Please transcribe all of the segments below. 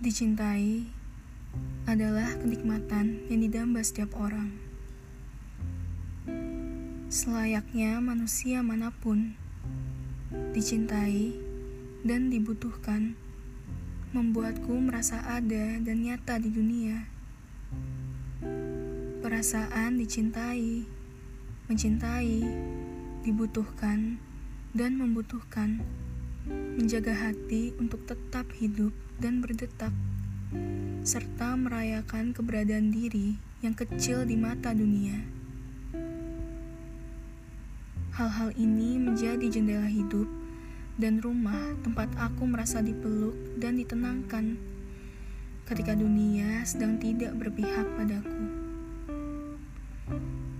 Dicintai adalah kenikmatan yang didamba setiap orang. Selayaknya manusia mana pun, dicintai dan dibutuhkan membuatku merasa ada dan nyata di dunia. Perasaan dicintai, mencintai, dibutuhkan, dan membutuhkan menjaga hati untuk tetap hidup dan berdetak, serta merayakan keberadaan diri yang kecil di mata dunia. Hal-hal ini menjadi jendela hidup dan rumah tempat aku merasa dipeluk dan ditenangkan ketika dunia sedang tidak berpihak padaku.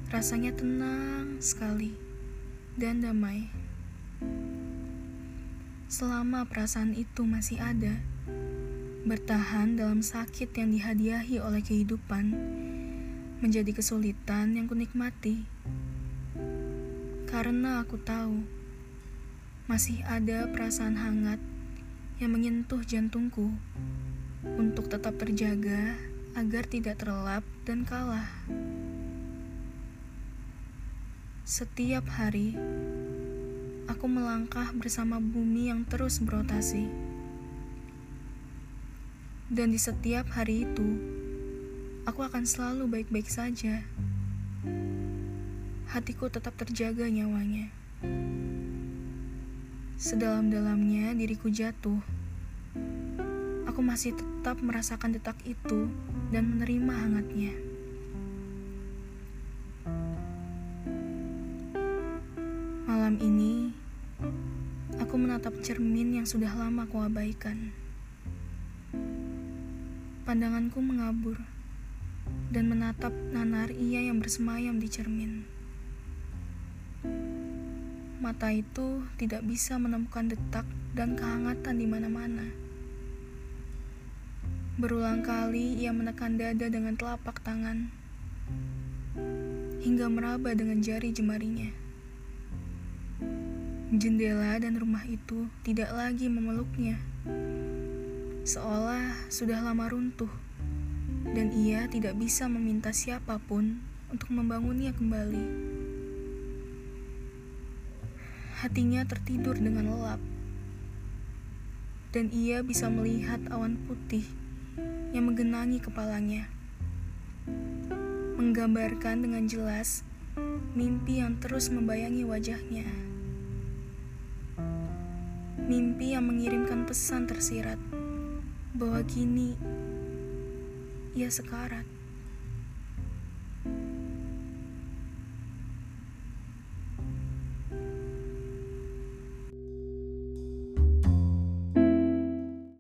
Rasanya tenang sekali dan damai selama perasaan itu masih ada. Bertahan dalam sakit yang dihadiahi oleh kehidupan menjadi kesulitan yang kunikmati. Karena aku tahu masih ada perasaan hangat yang menyentuh jantungku untuk tetap terjaga agar tidak terlelap dan kalah. Setiap hari, aku melangkah bersama bumi yang terus berotasi. Dan di setiap hari itu, aku akan selalu baik-baik saja. Hatiku tetap terjaga nyawanya. Sedalam-dalamnya diriku jatuh. Aku masih tetap merasakan detak itu dan menerima hangatnya. Malam ini, Aku menatap cermin yang sudah lama ku abaikan. Pandanganku mengabur dan menatap nanar ia yang bersemayam di cermin. Mata itu tidak bisa menemukan detak dan kehangatan di mana-mana. Berulang kali ia menekan dada dengan telapak tangan hingga meraba dengan jari jemarinya. Jendela dan rumah itu tidak lagi memeluknya, seolah sudah lama runtuh, dan ia tidak bisa meminta siapa pun untuk membangunnya kembali. Hatinya tertidur dengan lelap, dan ia bisa melihat awan putih yang menggenangi kepalanya, menggambarkan dengan jelas mimpi yang terus membayangi wajahnya. Mimpi yang mengirimkan pesan tersirat bahwa kini ia sekarat.